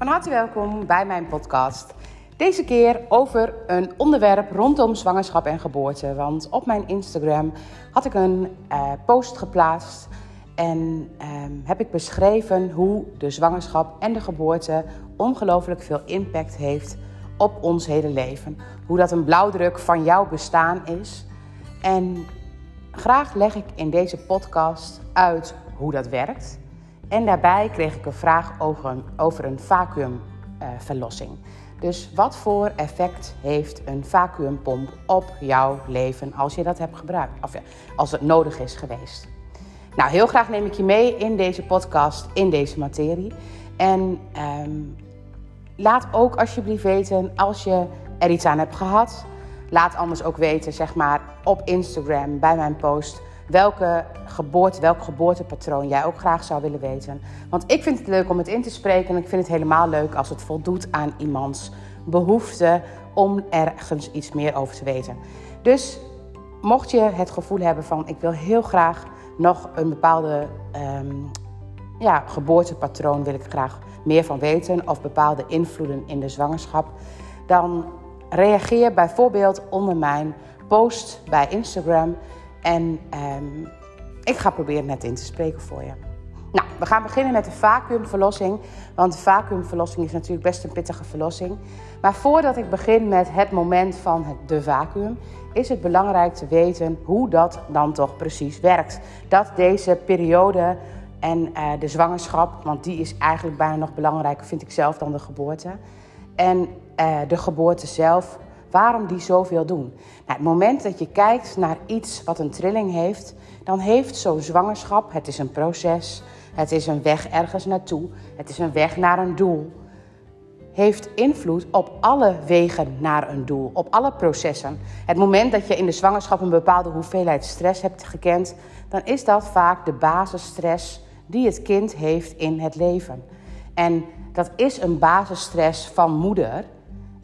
Van harte welkom bij mijn podcast. Deze keer over een onderwerp rondom zwangerschap en geboorte. Want op mijn Instagram had ik een uh, post geplaatst en ehm, heb ik beschreven hoe de zwangerschap en de geboorte ongelooflijk veel impact heeft op ons hele leven. Hoe dat een blauwdruk van jouw bestaan is. En graag leg ik in deze podcast uit hoe dat werkt. En daarbij kreeg ik een vraag over een, over een vacuümverlossing. dus wat voor effect heeft een vacuümpomp op jouw leven als je dat hebt gebruikt? Of als het nodig is geweest. Nou, heel graag neem ik je mee in deze podcast, in deze materie. En ehm, laat ook alsjeblieft weten als je er iets aan hebt gehad. Laat anders ook weten, zeg maar, op Instagram bij mijn post welke welk geboortepatroon jij ook graag zou willen weten. Want ik vind het leuk om het in te spreken en ik vind het helemaal leuk als het voldoet aan iemands behoefte om ergens iets meer over te weten. Dus mocht je het gevoel hebben van ik wil heel graag nog een bepaalde um, ja, geboortepatroon wil ik graag meer van weten of bepaalde invloeden in de zwangerschap, dan reageer bijvoorbeeld onder mijn post bij Instagram en um, ik ga proberen net in te spreken voor je. Nou, we gaan beginnen met de vacuümverlossing. Want de vacuümverlossing is natuurlijk best een pittige verlossing. Maar voordat ik begin met het moment van de vacuüm, is het belangrijk te weten hoe dat dan toch precies werkt. Dat deze periode en uh, de zwangerschap, want die is eigenlijk bijna nog belangrijker, vind ik zelf, dan de geboorte. En uh, de geboorte zelf Waarom die zoveel doen? Nou, het moment dat je kijkt naar iets wat een trilling heeft, dan heeft zo'n zwangerschap, het is een proces, het is een weg ergens naartoe, het is een weg naar een doel, heeft invloed op alle wegen naar een doel, op alle processen. Het moment dat je in de zwangerschap een bepaalde hoeveelheid stress hebt gekend, dan is dat vaak de basisstress die het kind heeft in het leven. En dat is een basisstress van moeder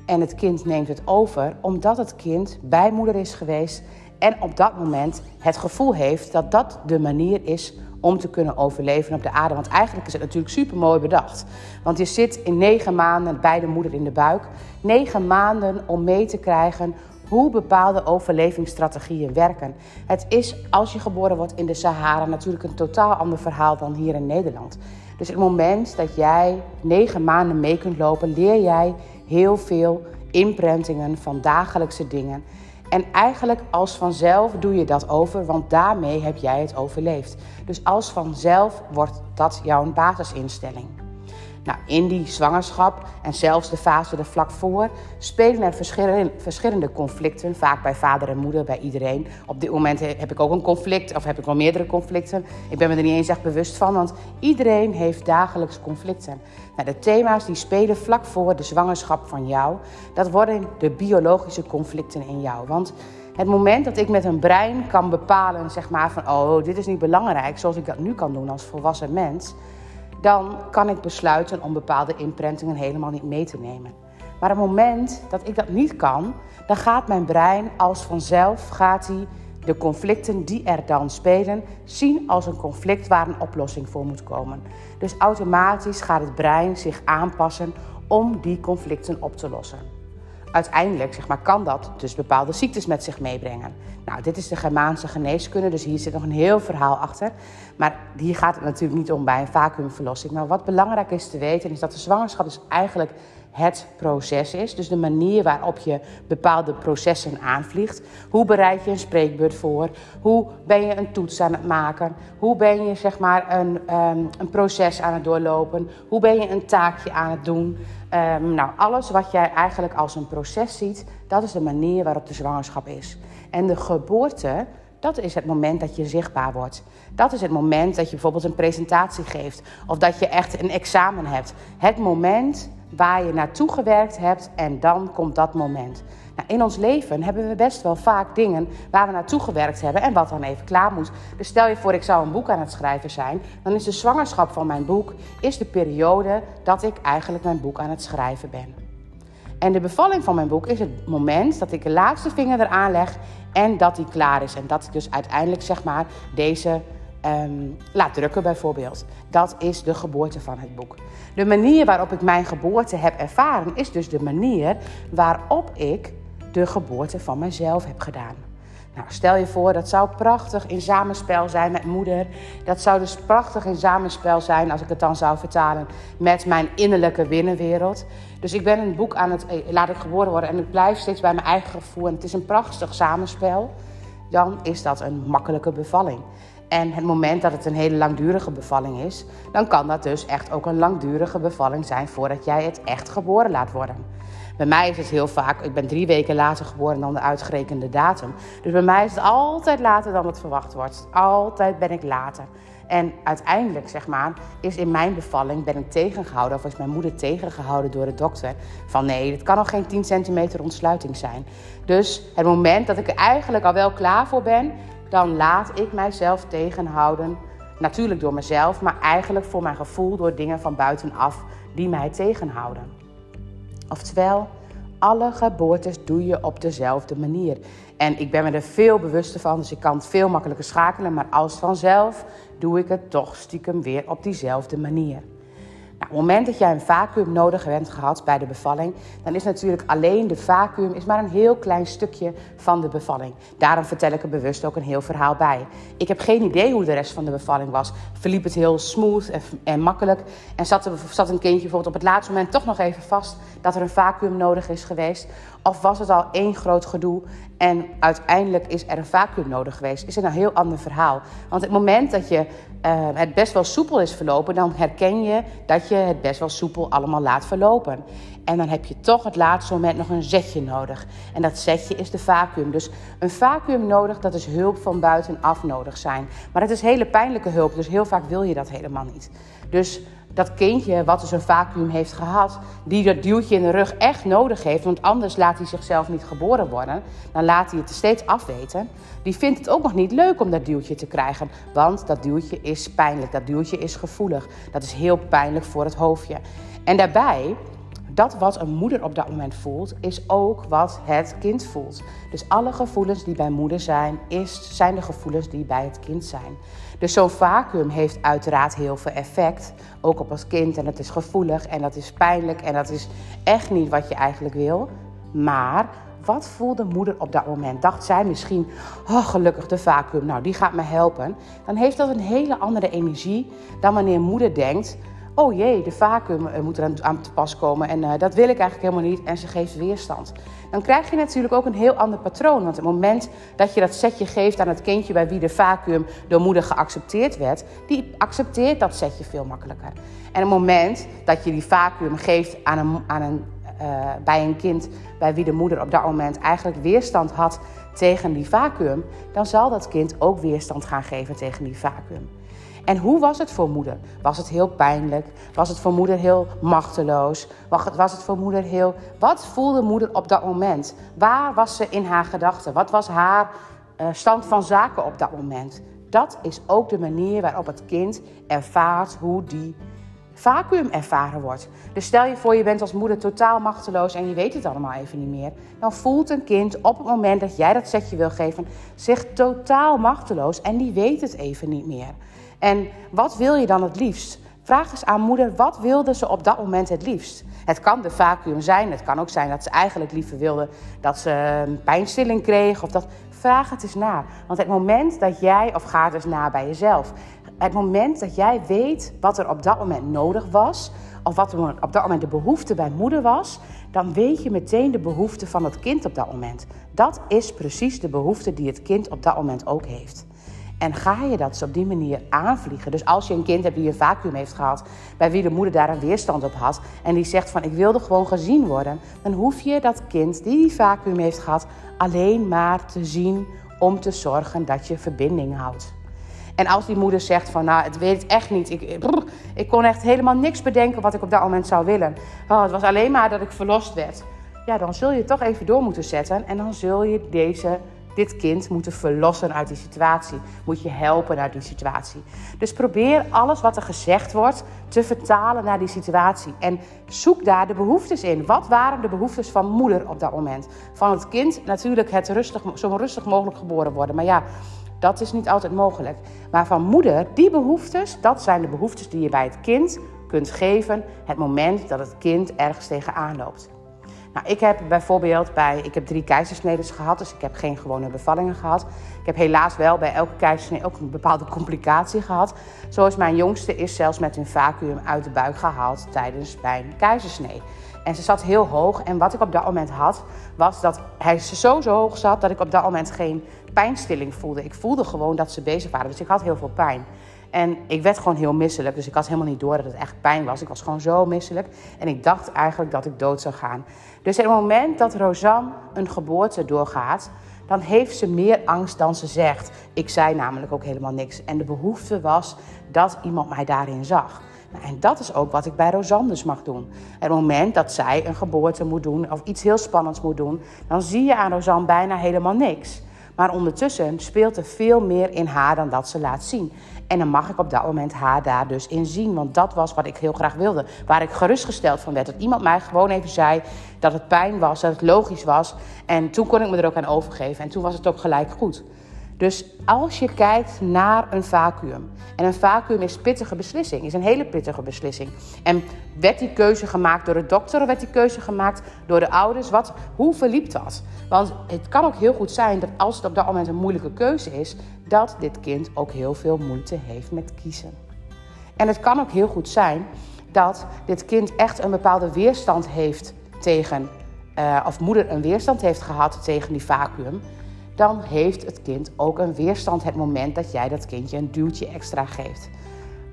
en het kind neemt het over omdat het kind bij moeder is geweest en op dat moment het gevoel heeft dat dat de manier is om te kunnen overleven op de aarde. Want eigenlijk is het natuurlijk super mooi bedacht. Want je zit in negen maanden bij de moeder in de buik. Negen maanden om mee te krijgen hoe bepaalde overlevingsstrategieën werken. Het is als je geboren wordt in de Sahara natuurlijk een totaal ander verhaal dan hier in Nederland. Dus het moment dat jij negen maanden mee kunt lopen, leer jij heel veel imprintingen van dagelijkse dingen. En eigenlijk als vanzelf doe je dat over, want daarmee heb jij het overleefd. Dus als vanzelf wordt dat jouw basisinstelling. Nou, in die zwangerschap en zelfs de fase er vlak voor spelen er verschillende conflicten, vaak bij vader en moeder, bij iedereen. Op dit moment heb ik ook een conflict, of heb ik wel meerdere conflicten. Ik ben me er niet eens echt bewust van, want iedereen heeft dagelijks conflicten. Nou, de thema's die spelen vlak voor de zwangerschap van jou, dat worden de biologische conflicten in jou. Want het moment dat ik met een brein kan bepalen, zeg maar, van oh, dit is niet belangrijk, zoals ik dat nu kan doen als volwassen mens dan kan ik besluiten om bepaalde imprintingen helemaal niet mee te nemen. Maar op het moment dat ik dat niet kan, dan gaat mijn brein als vanzelf gaat hij de conflicten die er dan spelen zien als een conflict waar een oplossing voor moet komen. Dus automatisch gaat het brein zich aanpassen om die conflicten op te lossen uiteindelijk zeg maar, kan dat dus bepaalde ziektes met zich meebrengen. Nou, dit is de Germaanse geneeskunde, dus hier zit nog een heel verhaal achter. Maar hier gaat het natuurlijk niet om bij een vacuümverlossing. Maar wat belangrijk is te weten, is dat de zwangerschap dus eigenlijk het proces is. Dus de manier waarop je bepaalde processen aanvliegt. Hoe bereid je een spreekbeurt voor? Hoe ben je een toets aan het maken? Hoe ben je zeg maar een, um, een proces aan het doorlopen? Hoe ben je een taakje aan het doen? Um, nou, alles wat jij eigenlijk als een proces ziet, dat is de manier waarop de zwangerschap is. En de geboorte, dat is het moment dat je zichtbaar wordt. Dat is het moment dat je bijvoorbeeld een presentatie geeft of dat je echt een examen hebt. Het moment waar je naartoe gewerkt hebt en dan komt dat moment. Nou, in ons leven hebben we best wel vaak dingen waar we naartoe gewerkt hebben en wat dan even klaar moet. Dus stel je voor, ik zou een boek aan het schrijven zijn, dan is de zwangerschap van mijn boek is de periode dat ik eigenlijk mijn boek aan het schrijven ben. En de bevalling van mijn boek is het moment dat ik de laatste vinger eraan leg en dat die klaar is. En dat ik dus uiteindelijk zeg maar deze ehm, laat drukken bijvoorbeeld. Dat is de geboorte van het boek. De manier waarop ik mijn geboorte heb ervaren is dus de manier waarop ik de geboorte van mezelf heb gedaan. Nou, stel je voor, dat zou prachtig in samenspel zijn met moeder. Dat zou dus prachtig in samenspel zijn, als ik het dan zou vertalen, met mijn innerlijke binnenwereld. Dus ik ben een boek aan het, eh, laat ik geboren worden en ik blijf steeds bij mijn eigen gevoel. En het is een prachtig samenspel. Dan is dat een makkelijke bevalling. En het moment dat het een hele langdurige bevalling is, dan kan dat dus echt ook een langdurige bevalling zijn voordat jij het echt geboren laat worden. Bij mij is het heel vaak, ik ben drie weken later geboren dan de uitgerekende datum. Dus bij mij is het altijd later dan het verwacht wordt. Altijd ben ik later. En uiteindelijk, zeg maar, is in mijn bevalling ben ik tegengehouden, of is mijn moeder tegengehouden door de dokter. Van nee, het kan nog geen 10 centimeter ontsluiting zijn. Dus het moment dat ik er eigenlijk al wel klaar voor ben, dan laat ik mijzelf tegenhouden. Natuurlijk door mezelf, maar eigenlijk voor mijn gevoel door dingen van buitenaf die mij tegenhouden. Oftewel, alle geboortes doe je op dezelfde manier. En ik ben me er veel bewuster van, dus ik kan het veel makkelijker schakelen. Maar als vanzelf doe ik het toch stiekem weer op diezelfde manier. Op het moment dat jij een vacuüm nodig hebt gehad bij de bevalling, dan is natuurlijk alleen de vacuüm is maar een heel klein stukje van de bevalling. Daarom vertel ik er bewust ook een heel verhaal bij. Ik heb geen idee hoe de rest van de bevalling was. Verliep het heel smooth en, en makkelijk? En zat, zat een kindje bijvoorbeeld op het laatste moment toch nog even vast dat er een vacuüm nodig is geweest? Of was het al één groot gedoe en uiteindelijk is er een vacuüm nodig geweest? Is een heel ander verhaal? Want het moment dat je uh, het best wel soepel is verlopen, dan herken je dat je het best wel soepel allemaal laat verlopen. En dan heb je toch het laatste moment nog een zetje nodig. En dat zetje is de vacuüm. Dus een vacuüm nodig, dat is hulp van buitenaf nodig zijn. Maar het is hele pijnlijke hulp, dus heel vaak wil je dat helemaal niet. Dus dat kindje wat dus een vacuüm heeft gehad, die dat duwtje in de rug echt nodig heeft, want anders laat hij zichzelf niet geboren worden, dan laat hij het steeds afweten. Die vindt het ook nog niet leuk om dat duwtje te krijgen, want dat duwtje is pijnlijk, dat duwtje is gevoelig, dat is heel pijnlijk voor het hoofdje. En daarbij dat wat een moeder op dat moment voelt, is ook wat het kind voelt. Dus alle gevoelens die bij moeder zijn, is, zijn de gevoelens die bij het kind zijn. Dus zo'n vacuüm heeft uiteraard heel veel effect, ook op het kind. En dat is gevoelig en dat is pijnlijk en dat is echt niet wat je eigenlijk wil. Maar wat voelde moeder op dat moment? Dacht zij misschien, oh gelukkig de vacuüm, nou die gaat me helpen. Dan heeft dat een hele andere energie dan wanneer moeder denkt, oh jee, de vacuüm eh, moet er aan te pas komen en uh, dat wil ik eigenlijk helemaal niet en ze geeft weerstand. Dan krijg je natuurlijk ook een heel ander patroon. Want het moment dat je dat setje geeft aan het kindje bij wie de vacuüm door moeder geaccepteerd werd, die accepteert dat setje veel makkelijker. En het moment dat je die vacuüm geeft aan een, aan een, uh, bij een kind bij wie de moeder op dat moment eigenlijk weerstand had tegen die vacuüm, dan zal dat kind ook weerstand gaan geven tegen die vacuüm. En hoe was het voor moeder? Was het heel pijnlijk? Was het voor moeder heel machteloos? Was het voor moeder heel. Wat voelde moeder op dat moment? Waar was ze in haar gedachten? Wat was haar uh, stand van zaken op dat moment? Dat is ook de manier waarop het kind ervaart hoe die vacuüm ervaren wordt. Dus stel je voor, je bent als moeder totaal machteloos en je weet het allemaal even niet meer. Dan voelt een kind op het moment dat jij dat setje wil geven zich totaal machteloos en die weet het even niet meer. En wat wil je dan het liefst? Vraag eens aan moeder, wat wilde ze op dat moment het liefst? Het kan de vacuüm zijn, het kan ook zijn dat ze eigenlijk liever wilde dat ze een pijnstilling kreeg. Of dat. Vraag het eens na. Want het moment dat jij, of ga het eens na bij jezelf. Het moment dat jij weet wat er op dat moment nodig was, of wat op dat moment de behoefte bij moeder was, dan weet je meteen de behoefte van het kind op dat moment. Dat is precies de behoefte die het kind op dat moment ook heeft. En ga je dat op die manier aanvliegen? Dus als je een kind hebt die een vacuüm heeft gehad, bij wie de moeder daar een weerstand op had, en die zegt van ik wilde gewoon gezien worden, dan hoef je dat kind die die vacuüm heeft gehad alleen maar te zien om te zorgen dat je verbinding houdt. En als die moeder zegt van nou, het weet echt niet, ik, ik kon echt helemaal niks bedenken wat ik op dat moment zou willen. Oh, het was alleen maar dat ik verlost werd. Ja, dan zul je toch even door moeten zetten en dan zul je deze dit kind moeten verlossen uit die situatie. Moet je helpen naar die situatie. Dus probeer alles wat er gezegd wordt te vertalen naar die situatie. En zoek daar de behoeftes in. Wat waren de behoeftes van moeder op dat moment? Van het kind natuurlijk het rustig, zo rustig mogelijk geboren worden. Maar ja, Dat is niet altijd mogelijk. Maar van moeder, die behoeftes, dat zijn de behoeftes die je bij het kind kunt geven. Het moment dat het kind ergens tegenaan loopt. Nou, ik heb bijvoorbeeld bij, ik heb drie keizersneden gehad, dus ik heb geen gewone bevallingen gehad. Ik heb helaas wel bij elke keizersnede ook een bepaalde complicatie gehad. Zoals mijn jongste is zelfs met een vacuüm uit de buik gehaald tijdens mijn keizersnee. En ze zat heel hoog. En wat ik op dat moment had, was dat hij zo zo hoog zat dat ik op dat moment geen pijnstilling voelde. Ik voelde gewoon dat ze bezig waren. Dus ik had heel veel pijn. En ik werd gewoon heel misselijk. Dus ik had helemaal niet door dat het echt pijn was. Ik was gewoon zo misselijk. En ik dacht eigenlijk dat ik dood zou gaan. Dus op het moment dat Rosanne een geboorte doorgaat, dan heeft ze meer angst dan ze zegt. Ik zei namelijk ook helemaal niks. En de behoefte was dat iemand mij daarin zag. Nou, en dat is ook wat ik bij Rosanne dus mag doen. Het moment dat zij een geboorte moet doen of iets heel spannends moet doen, dan zie je aan Rosanne bijna helemaal niks. Maar ondertussen speelt er veel meer in haar dan dat ze laat zien. En dan mag ik op dat moment haar daar dus in zien. Want dat was wat ik heel graag wilde. Waar ik gerustgesteld van werd. Dat iemand mij gewoon even zei dat het pijn was, dat het logisch was. En toen kon ik me er ook aan overgeven. En toen was het ook gelijk goed. Dus als je kijkt naar een vacuüm. En een vacuüm is pittige beslissing, is een hele pittige beslissing. En werd die keuze gemaakt door de dokter of werd die keuze gemaakt door de ouders? Wat, hoe verliep dat? Want het kan ook heel goed zijn dat als het op dat moment een moeilijke keuze is, dat dit kind ook heel veel moeite heeft met kiezen. En het kan ook heel goed zijn dat dit kind echt een bepaalde weerstand heeft tegen, uh, of moeder een weerstand heeft gehad tegen die vacuüm dan heeft het kind ook een weerstand het moment dat jij dat kindje een duwtje extra geeft.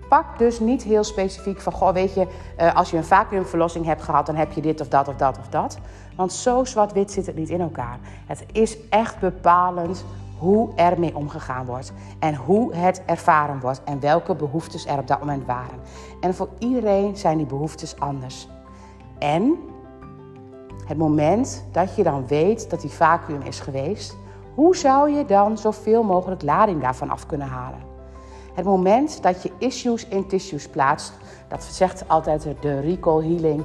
Pak dus niet heel specifiek van, goh, weet je, eh, als je een vacuümverlossing hebt gehad, dan heb je dit of dat of dat of dat. Want zo zwart-wit zit het niet in elkaar. Het is echt bepalend hoe er mee omgegaan wordt en hoe het ervaren wordt en welke behoeftes er op dat moment waren. En voor iedereen zijn die behoeftes anders. En het moment dat je dan weet dat die vacuüm is geweest, hoe zou je dan zoveel mogelijk lading daarvan af kunnen halen? Het moment dat je issues in tissues plaatst, dat zegt altijd de recall healing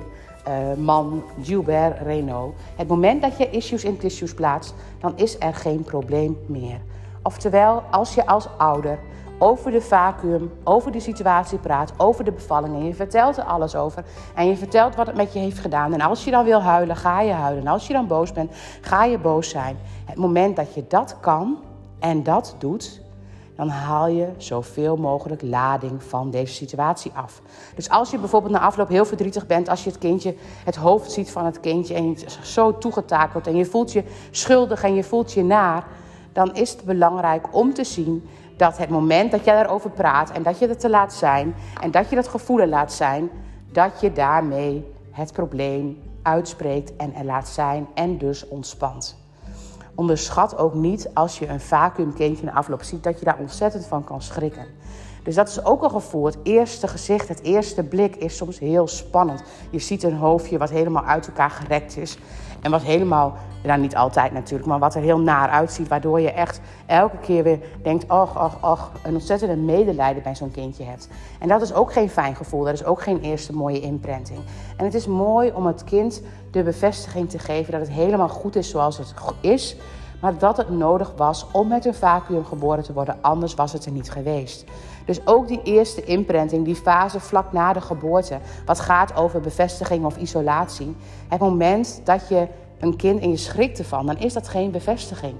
uh, man Gilbert Renault. Het moment dat je issues in tissues plaatst, dan is er geen probleem meer. Oftewel, als je als ouder over de vacuüm, over de situatie praat, over de bevalling. En je vertelt er alles over. En je vertelt wat het met je heeft gedaan. En als je dan wil huilen, ga je huilen. En als je dan boos bent, ga je boos zijn. Het moment dat je dat kan en dat doet, dan haal je zoveel mogelijk lading van deze situatie af. Dus als je bijvoorbeeld na afloop heel verdrietig bent, als je het kindje, het hoofd ziet van het kindje en je zo toegetakeld en je voelt je schuldig en je voelt je naar, dan is het belangrijk om te zien dat het moment dat jij daarover praat en dat je het te laat zijn en dat je dat gevoel laat zijn, dat je daarmee het probleem uitspreekt en er laat zijn en dus ontspant. Onderschat ook niet als je een vacuümkindje in afloop ziet dat je daar ontzettend van kan schrikken. Dus dat is ook een gevoel. Het eerste gezicht, het eerste blik is soms heel spannend. Je ziet een hoofdje wat helemaal uit elkaar gerekt is. En wat helemaal, nou niet altijd natuurlijk, maar wat er heel naar uitziet. Waardoor je echt elke keer weer denkt, och, och, och, een ontzettende medelijden bij zo'n kindje hebt. En dat is ook geen fijn gevoel. Dat is ook geen eerste mooie imprinting. En het is mooi om het kind de bevestiging te geven dat het helemaal goed is zoals het is maar dat het nodig was om met een vacuüm geboren te worden, anders was het er niet geweest. Dus ook die eerste imprinting, die fase vlak na de geboorte, wat gaat over bevestiging of isolatie, het moment dat je een kind en je schrikt ervan, dan is dat geen bevestiging.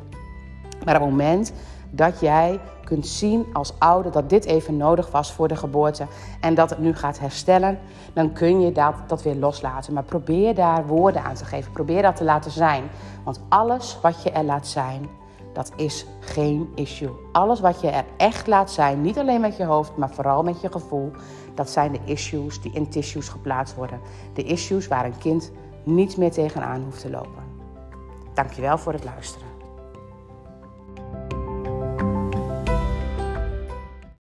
Maar het moment dat jij kunt zien als ouder dat dit even nodig was voor de geboorte en dat het nu gaat herstellen, dan kun je dat, dat weer loslaten. Maar probeer daar woorden aan te geven. Probeer dat te laten zijn. Want alles wat je er laat zijn, dat is geen issue. Alles wat je er echt laat zijn, niet alleen met je hoofd, maar vooral met je gevoel, dat zijn de issues die in tissues geplaatst worden. De issues waar een kind niet meer tegenaan hoeft te lopen. Dankjewel voor het luisteren.